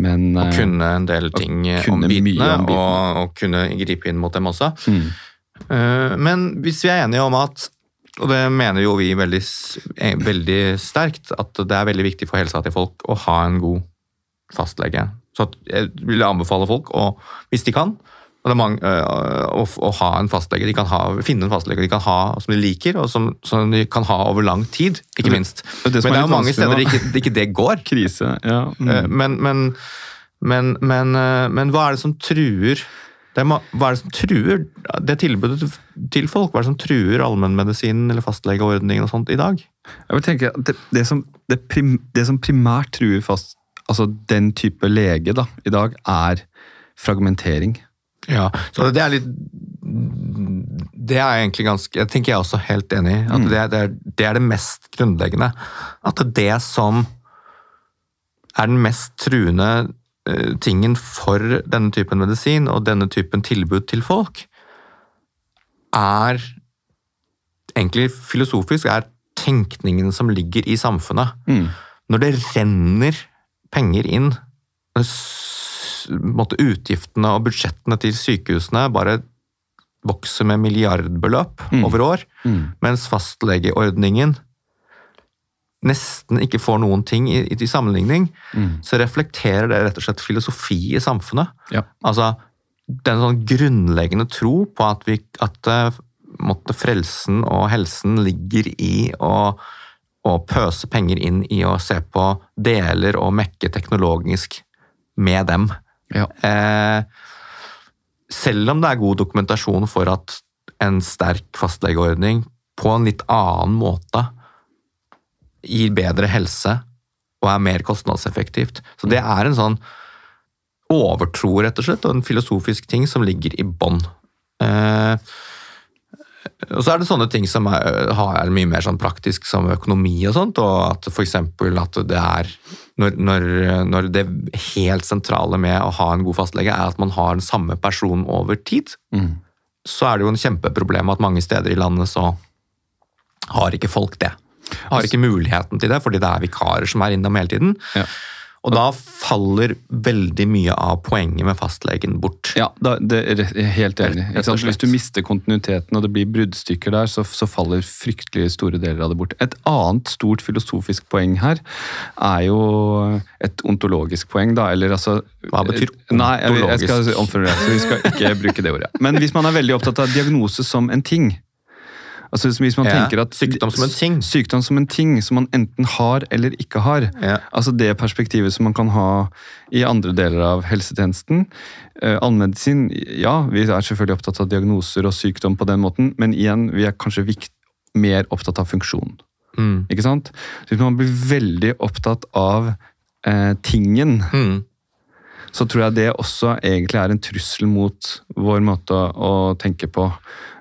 men Og eh, kunne en del ting eh, om bitene, om bitene. Og, og kunne gripe inn mot dem også. mm, Eh, Men hvis vi er enige om at, og det mener jo vi veldig, eh, veldig sterkt, at det er veldig viktig for helsa til folk å ha en god fastlege. Så jeg vil anbefale folk, å, hvis de kan, mange, øh, å, å ha en fastlege. De kan ha, finne en fastlege de kan ha som de liker, og som, som de kan ha over lang tid, ikke minst. det det Men det er jo mange steder ikke, ikke det går. Krise, ja. Mm. Eh, Men, men, men, men, eh, men hva er det som truer det Hva er det som truer det tilbudet til- folk? Hva er det som truer allmennmedisinen eller fastlegeordningen og sånt i dag? Jeg vil tenke at det, det, som, det, prim, som primært truer fast altså den type lege da, i dag, er fragmentering. Ja, så det er litt Det er egentlig ganske Jeg tenker jeg er også helt enig i. At det, det, er, det er det mest grunnleggende. At det som er den mest truende eh, tingen for denne typen medisin og denne typen tilbud til folk, er egentlig filosofisk er tenkningen som ligger i samfunnet. Mm. Når det renner penger inn, måtte utgiftene og budsjettene til sykehusene bare vokser med milliardbeløp Mm. over år, Mm. mens fastlegeordningen nesten ikke får noen ting i, i sammenligning, Mm. så reflekterer det rett og slett filosofi i samfunnet. Ja. Altså, det er en sånn grunnleggende tro på at, vi, at eh, måtte frelsen og helsen ligger i å, å pøse penger inn i å se på deler og mekke teknologisk med dem. Ja. Eh, selv om det er god dokumentasjon for at en sterk fastlegeordning på en litt annen måte gir bedre helse og er mer kostnadseffektivt. Så det er en sånn overtro, rett og slett, og en filosofisk ting som ligger i bånn. Eh, og så er det sånne ting som er, har- er mye mer sånn praktisk, som økonomi og sånt, og at eksempel at det er når, når, når det helt sentrale med å ha en god fastlege er at man har den samme person over tid, Mm. så er det jo en kjempeproblem at mange steder i landet så har ikke folk det. Har ikke muligheten til det, fordi det er vikarer som er innom hele tiden. Ja. Og da faller veldig mye av poenget med fastlegen bort. Ja, da, det er helt enig. Hvis du mister kontinuiteten og det blir bruddstykker der, så, så faller fryktelig store deler av det bort. Et annet stort filosofisk poeng her er jo et ontologisk poeng, da. Eller altså Hva betyr ontologisk? Nei, jeg, jeg skal omformulere, så vi skal ikke bruke det ordet. Men hvis man er veldig opptatt av diagnose som en ting Altså Hvis man Ja, tenker at sykdom som en ting. Sykdom som en ting som man enten har eller ikke har. Ja. Altså det perspektivet som man kan ha i andre deler av helsetjenesten. Eh, Allmedisin, ja, vi er selvfølgelig opptatt av diagnoser og sykdom på den måten, men igjen, vi er kanskje vikt, mer opptatt av funksjon. Mm. Ikke sant? Så hvis man blir veldig opptatt av eh, tingen, Mm. så tror jeg det også egentlig er en trussel mot vår måte å, å tenke på.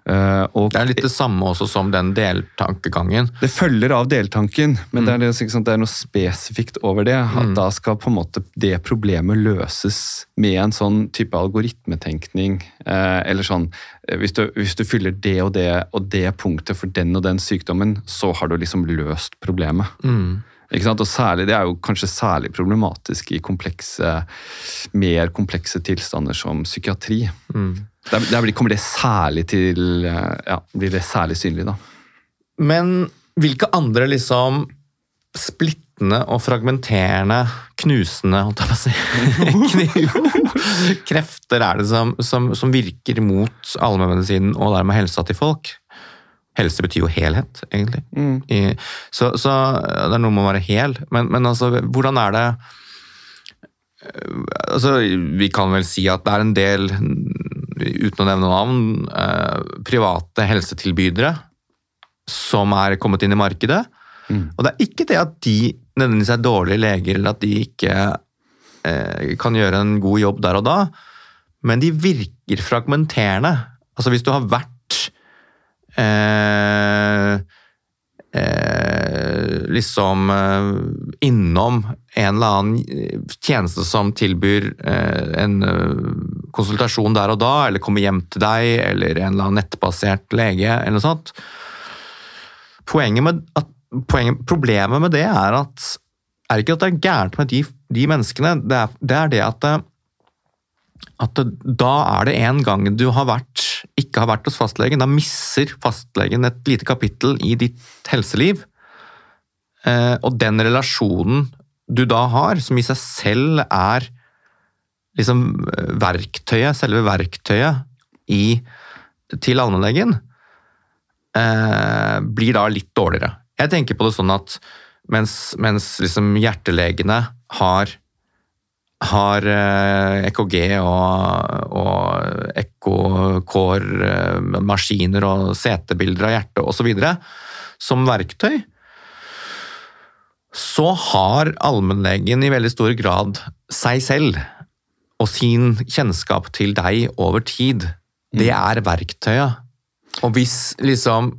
Eh, og Det er litt det samme også som den deltankegangen. det følger av deltanken, men det, er, det, det er noe spesifikt over det. At Mm. da skal på en måte det problemet løses med en sånn type algoritmetenkning. Eh, eller sånn eh, hvis du, hvis du fyller det og det og det punktet for den og den sykdommen, så har du liksom løst problemet. Mm. Og særlig, Det er jo kanskje særlig problematisk i komplekse, mer komplekse tilstander som psykiatri. Mm. Der, der blir- kommer det særlig til ja, blir det særlig synlig, da. Men hvilke andre liksom splittende og fragmenterende, knusende holdt jeg på å si, krefter er det som, som, som virker mot allmennmedisinen og dermed helsa til folk? Helse betyr jo helhet, egentlig. I, så, så det er noe med å være hel, men, men altså, hvordan er det eh, altså, Vi kan vel si at det er en del, uten å nevne navn, eh, private helsetilbydere som er kommet inn i markedet. Og det er ikke det at de nødvendigvis er dårlige leger, eller at de ikke eh, kan gjøre en god jobb der og da, men de virker fragmenterende. Altså hvis du har vært eh, eh, liksom eh, innom en eller annen tjeneste som tilbyr eh, en eh, konsultasjon der og da, eller kommer hjem til deg, eller en eller annen nettbasert lege, eller noe sånt. Poenget med at, poenget, problemet med det er at er ikke at det er gærent med de, de menneskene, det er, det er det at, at da er det en gang du har vært, ikke har vært hos fastlegen, da misser fastlegen et lite kapittel i ditt helseliv. Eh, og den relasjonen du da har, som i seg selv er liksom eh, verktøyet, selve verktøyet i, til allmennlegen, eh, blir da litt dårligere. Jeg tenker på det sånn at mens, mens liksom hjertelegene har, har eh, EKG og, og ekkokår, eh, og CT-bilder av hjertet osv. som verktøy, så har allmennlegen i veldig stor grad seg selv og sin kjennskap til deg over tid. Det er verktøyet. Og hvis liksom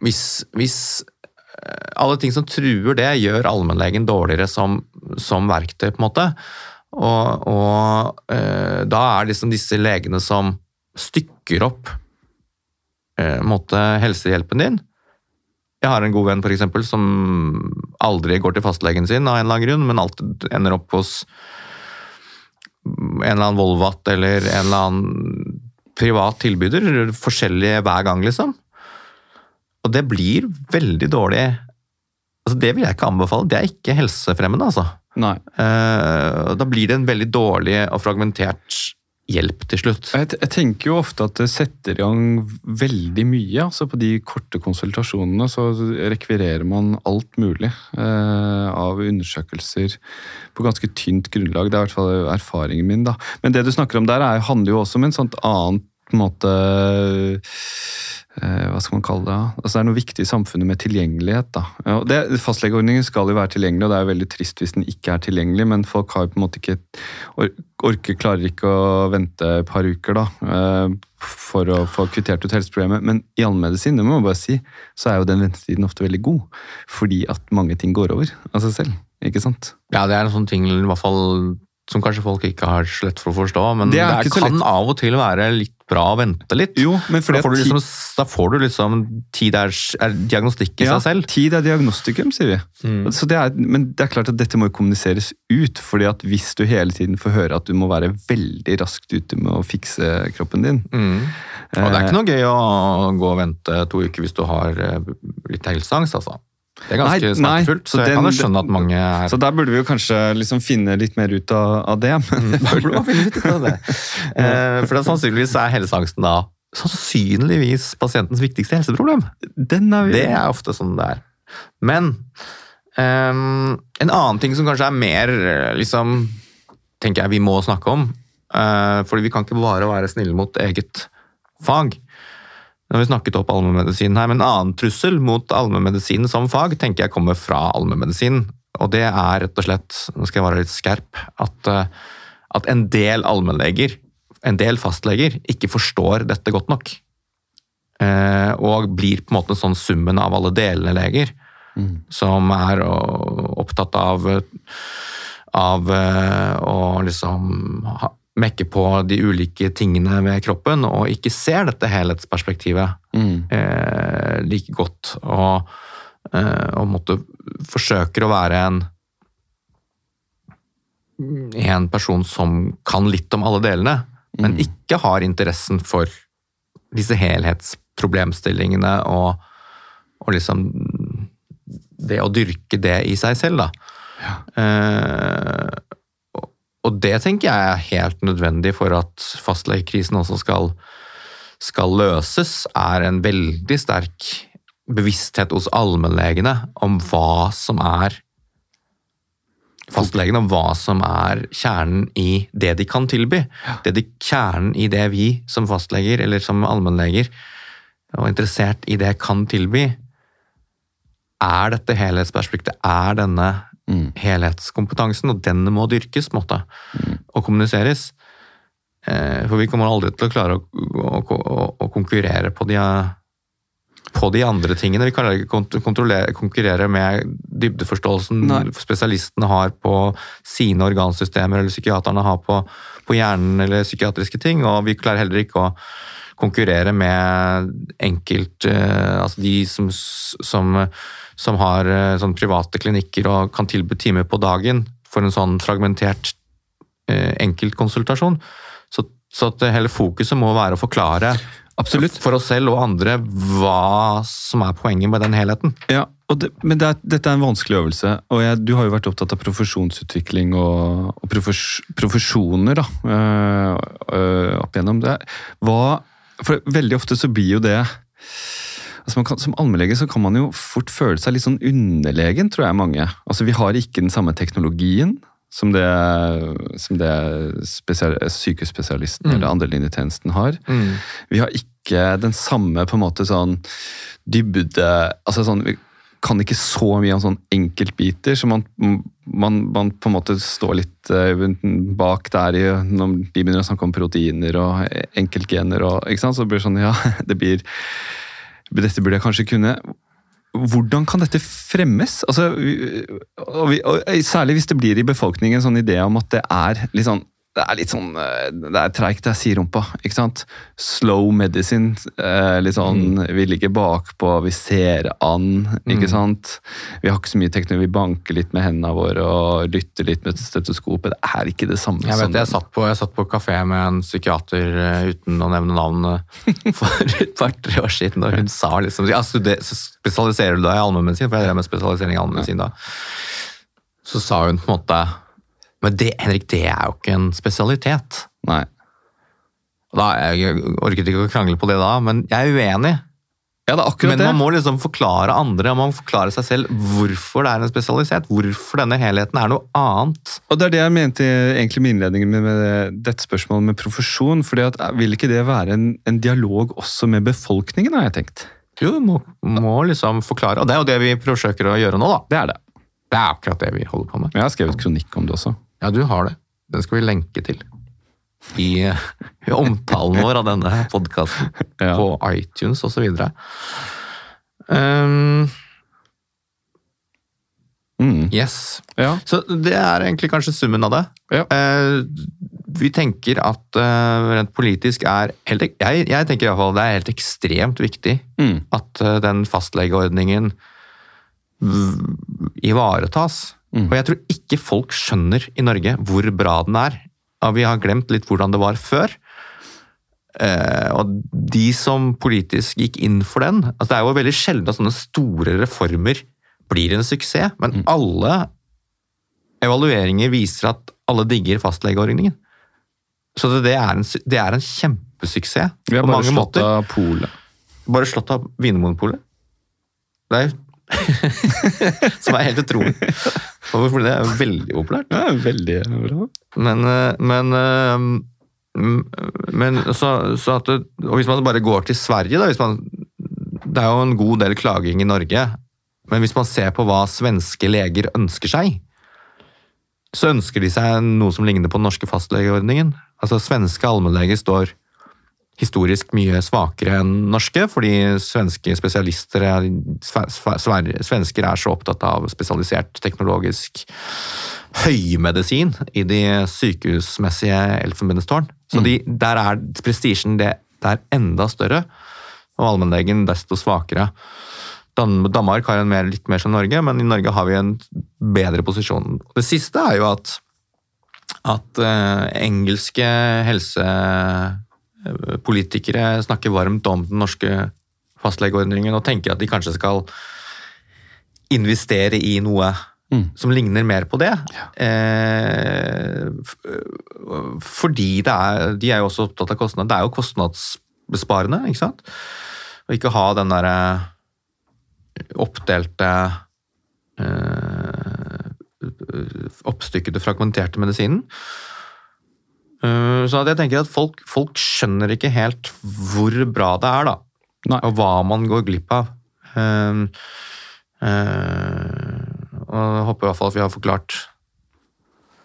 Hvis, hvis eh, alle ting som truer det, gjør allmennlegen dårligere som, som verktøy, på en måte. Og, og eh, da er liksom disse legene som stykker opp eh, helsehjelpen din. Jeg har en god venn for eksempel, som aldri går til fastlegen sin av en eller annen grunn, men alltid ender opp hos en eller annen Volvat eller en eller annen privat tilbyder, forskjellige hver gang, liksom. Og det blir veldig dårlig altså Det vil jeg ikke anbefale. Det er ikke helsefremmende, altså. Nei. Eh, Da blir det en veldig dårlig og fragmentert hjelp til slutt. Jeg, jeg tenker jo ofte at det setter i gang veldig mye. altså På de korte konsultasjonene så rekvirerer man alt mulig eh, av undersøkelser på ganske tynt grunnlag. Det er i hvert fall erfaringen min. da. Men det du snakker om der, er, handler jo også om en sånt annet på en måte eh, hva skal man kalle det? Altså Det er noe viktig i samfunnet med tilgjengelighet. Ja, det, Fastlegeordningen skal jo være tilgjengelig, og det er jo veldig trist hvis den ikke er tilgjengelig, men folk har jo på en måte ikke or orker, klarer ikke å vente et par uker da, eh, for å få kvittert ut helseproblemet. Men i allmedisin, det må man bare si, så er jo den ventetiden ofte veldig god. Fordi at mange ting går over av seg selv. Ikke sant? Ja, det er en sånn ting i hvert fall som kanskje folk ikke har så lett for å forstå, men Det det, kan av og til være litt bra å vente litt. Jo, men da får du liksom, da får du liksom tid er, er diagnostikk i ja, seg selv. Tid er diagnostikum, sier vi. Mm. Så det er, men det er klart at dette må jo kommuniseres ut. fordi at hvis du hele tiden får høre at du må være veldig raskt ute med å fikse kroppen din Mm. Og det er ikke noe gøy å gå og vente to uker hvis du har eh, litt helseangst, altså. Det er ganske smertefullt, så, så jeg kan jo skjønne at mange er Så der burde vi jo kanskje liksom finne litt mer ut av, av det. Men mm. burde Man finne ut av det. Eh, For det er sannsynligvis er helseangsten da sannsynligvis pasientens viktigste helseproblem. den er Det er ofte sånn det er. Men um, en annen ting som kanskje er mer eh, liksom, tenker jeg vi må snakke om, uh, fordi vi kan ikke bare være snille mot eget fag, Nå har vi snakket opp allmennmedisinen her, men en annen trussel mot allmennmedisinen som fag tenker jeg kommer fra allmennmedisinen. Og det er rett og slett, nå skal jeg være litt skerp, at, eh, at en del allmennleger, en del fastleger, ikke forstår dette godt nok. Eh, og blir på en måte sånn summen av alle delene leger, Mm. som er opptatt av, av eh, å liksom mekke på de ulike tingene ved kroppen, og ikke ser dette helhetsperspektivet Mm. eh, like godt. Og, eh, og måtte forsøker å være en en person som kan litt om alle delene, men Mm. ikke har interessen for disse helhetsproblemstillingene og, og liksom det å dyrke det i seg selv, da. Eh, og- det tenker jeg er helt nødvendig for at fastlegekrisen også skal, skal løses, er en veldig sterk bevissthet hos allmennlegene om hva som er Fastlegene om hva som er kjernen i det de kan tilby. Det de, kjernen i det vi som fastleger eller som allmennleger og interessert i det kan tilby, er dette helhetsperspektivet, er denne Mm. helhetskompetansen, og den må dyrkes måte, og kommuniseres. Eh, For vi kommer aldri til å klare å, å, å, å konkurrere på de, på de andre tingene. Vi kan ikke konkurrere med dybdeforståelsen Nei. spesialistene har på sine organsystemer, eller psykiaterne har på, på hjernen eller psykiatriske ting, og vi klarer heller ikke å konkurrere med enkelt eh, Altså de som, som, som har eh, sånn private klinikker og kan tilby timer på dagen for en sånn fragmentert eh, enkeltkonsultasjon. Så, så at hele fokuset må være å forklare Absolutt. for oss selv og andre hva som er poenget med den helheten. Ja, og det, men det er, dette er en vanskelig øvelse. og jeg, Du har jo vært opptatt av profesjonsutvikling og, og profes, profesjoner da, øh, øh, opp igjennom det. Hva, for Veldig ofte så blir jo det altså man kan, Som allmennlege så kan man jo fort føle seg litt sånn underlegen, tror jeg mange. Altså Vi har ikke den samme teknologien som det, som det spesial, sykehusspesialisten Mm. eller andrelinjetjenesten har. Vi har ikke den samme på en måte sånn dybde altså sånn, Vi kan ikke så mye om sånn enkeltbiter, så man, man, man på en måte står litt eh, bak der i, når de begynner å snakke om proteiner og enkeltgener. og ikke sant, Så blir det sånn Ja, det blir Dette burde jeg kanskje kunne. Hvordan kan dette fremmes? Altså, og vi, og særlig hvis det blir i befolkningen en sånn idé om at det er litt sånn det er litt sånn eh, Det er treigt, det er siderumpa. Ikke sant? Slow medicine. eh, Litt sånn Vi ligger bakpå, vi ser an, ikke sant? Vi har ikke så mye teknologi. Vi banker litt med hendene våre og lytter litt med stetoskopet. Det er ikke det samme Jeg vet, som jeg satt på, jeg satt på kafé med en psykiater eh, uten å nevne navn for et par-tre år siden, og hun sa liksom ja, studer, Spesialiserer du deg i allmennmedisin? For jeg drev med spesialisering i allmennmedisin da. Så sa hun på en måte Men det, Henrik, det er jo ikke en spesialitet. Nei. Da, jeg orket ikke å krangle på det da, men jeg er uenig. Ja, det er akkurat Men det. man må liksom forklare andre, og man må forklare seg selv hvorfor det er en spesialitet. Hvorfor denne helheten er noe annet. Og det er det jeg mente egentlig med innledningen med, med dette spørsmålet med profesjon. fordi at eh, Vil ikke det være en, en dialog også med befolkningen, har jeg tenkt. Jo, må, må liksom forklare. Og det er jo det vi forsøker å gjøre nå, da. Det er det. Det er akkurat det vi holder på med. Jeg har skrevet kronikk om det også. Ja, du har det. Den skal vi lenke til. I, i omtalen vår av denne podkasten. Ja. På iTunes osv. Um, Mm. yes. Ja. Så det er egentlig kanskje summen av det. Ja. Eh, vi tenker at eh, rent politisk er helt, Jeg, jeg tenker i hvert fall det er helt ekstremt viktig Mm. at uh, den fastlegeordningen ivaretas. Mm. Og jeg tror ikke folk skjønner i Norge hvor bra den er. Og vi har glemt litt hvordan det var før. Eh, og de som politisk gikk inn for den altså Det er jo veldig sjelden at sånne store reformer blir en suksess, men alle evalueringer viser at alle digger fastlegeordningen. Så det, det, er en, det er en kjempesuksess Vi har på bare mange slått måter. av polet. Bare slått av Vinmonopolet. Det er Som er helt utrolig. Hvorfor det er veldig populært. Ja, veldig bra. Men, eh, men eh, Men så, så at du, og hvis man bare går til Sverige, da, man, det er jo en god del klaging i Norge, men hvis man ser på hva svenske leger ønsker seg, så ønsker de seg noe som ligner på den norske fastlegeordningen. Altså Svenske allmennleger står historisk mye svakere enn norske, fordi svenske spesialister er, sve- sve- sve- svensker er så opptatt av spesialisert teknologisk høymedisin i de sykehusmessige elfenbenstårn. Så de, der er prestisjen det, det er enda større, og allmennlegen desto svakere. Dan Danmark har en mer, litt mer som Norge, men i Norge har vi en bedre posisjon. Det siste er jo at, at eh, engelske helsepolitikere snakker varmt om den norske fastlegeordningen og tenker at de kanskje skal investere i noe Mm. som ligner mer på det. Eh, fordi det er, de er jo også opptatt av kostnad. Det er jo kostnadsbesparende, ikke sant? Å ikke ha den derre oppdelte eh, oppstykkede, fragmenterte medisinen. Eh, Så at jeg tenker at folk, folk skjønner ikke helt hvor bra det er, da. Nei. Og hva man går glipp av. Eh, uh, og jeg håper i hvert fall at vi har forklart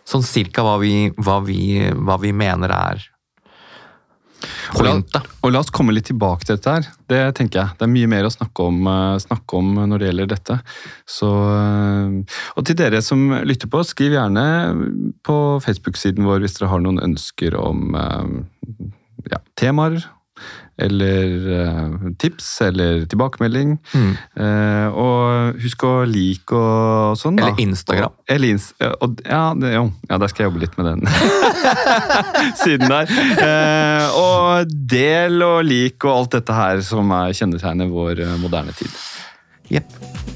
sånn cirka hva vi, hva vi, hva vi mener er Og la, og la oss komme litt tilbake til dette her. Det tenker jeg. Det er mye mer å snakke om, eh, snakke om når det gjelder dette. Så, eh, og til dere som lytter på, skriv gjerne på Facebook-siden vår hvis dere har noen ønsker om eh, ja, temaer. Eller eh, tips, eller tilbakemelding. Mm. Eh, og husk å like og, sånn. da. Eller Instagram. Og, eller ins og, ja, det, jo, ja, der skal jeg jobbe litt med den siden der. Eh, og del og lik og alt dette her som er kjennetegnet vår eh, moderne tid. Jepp.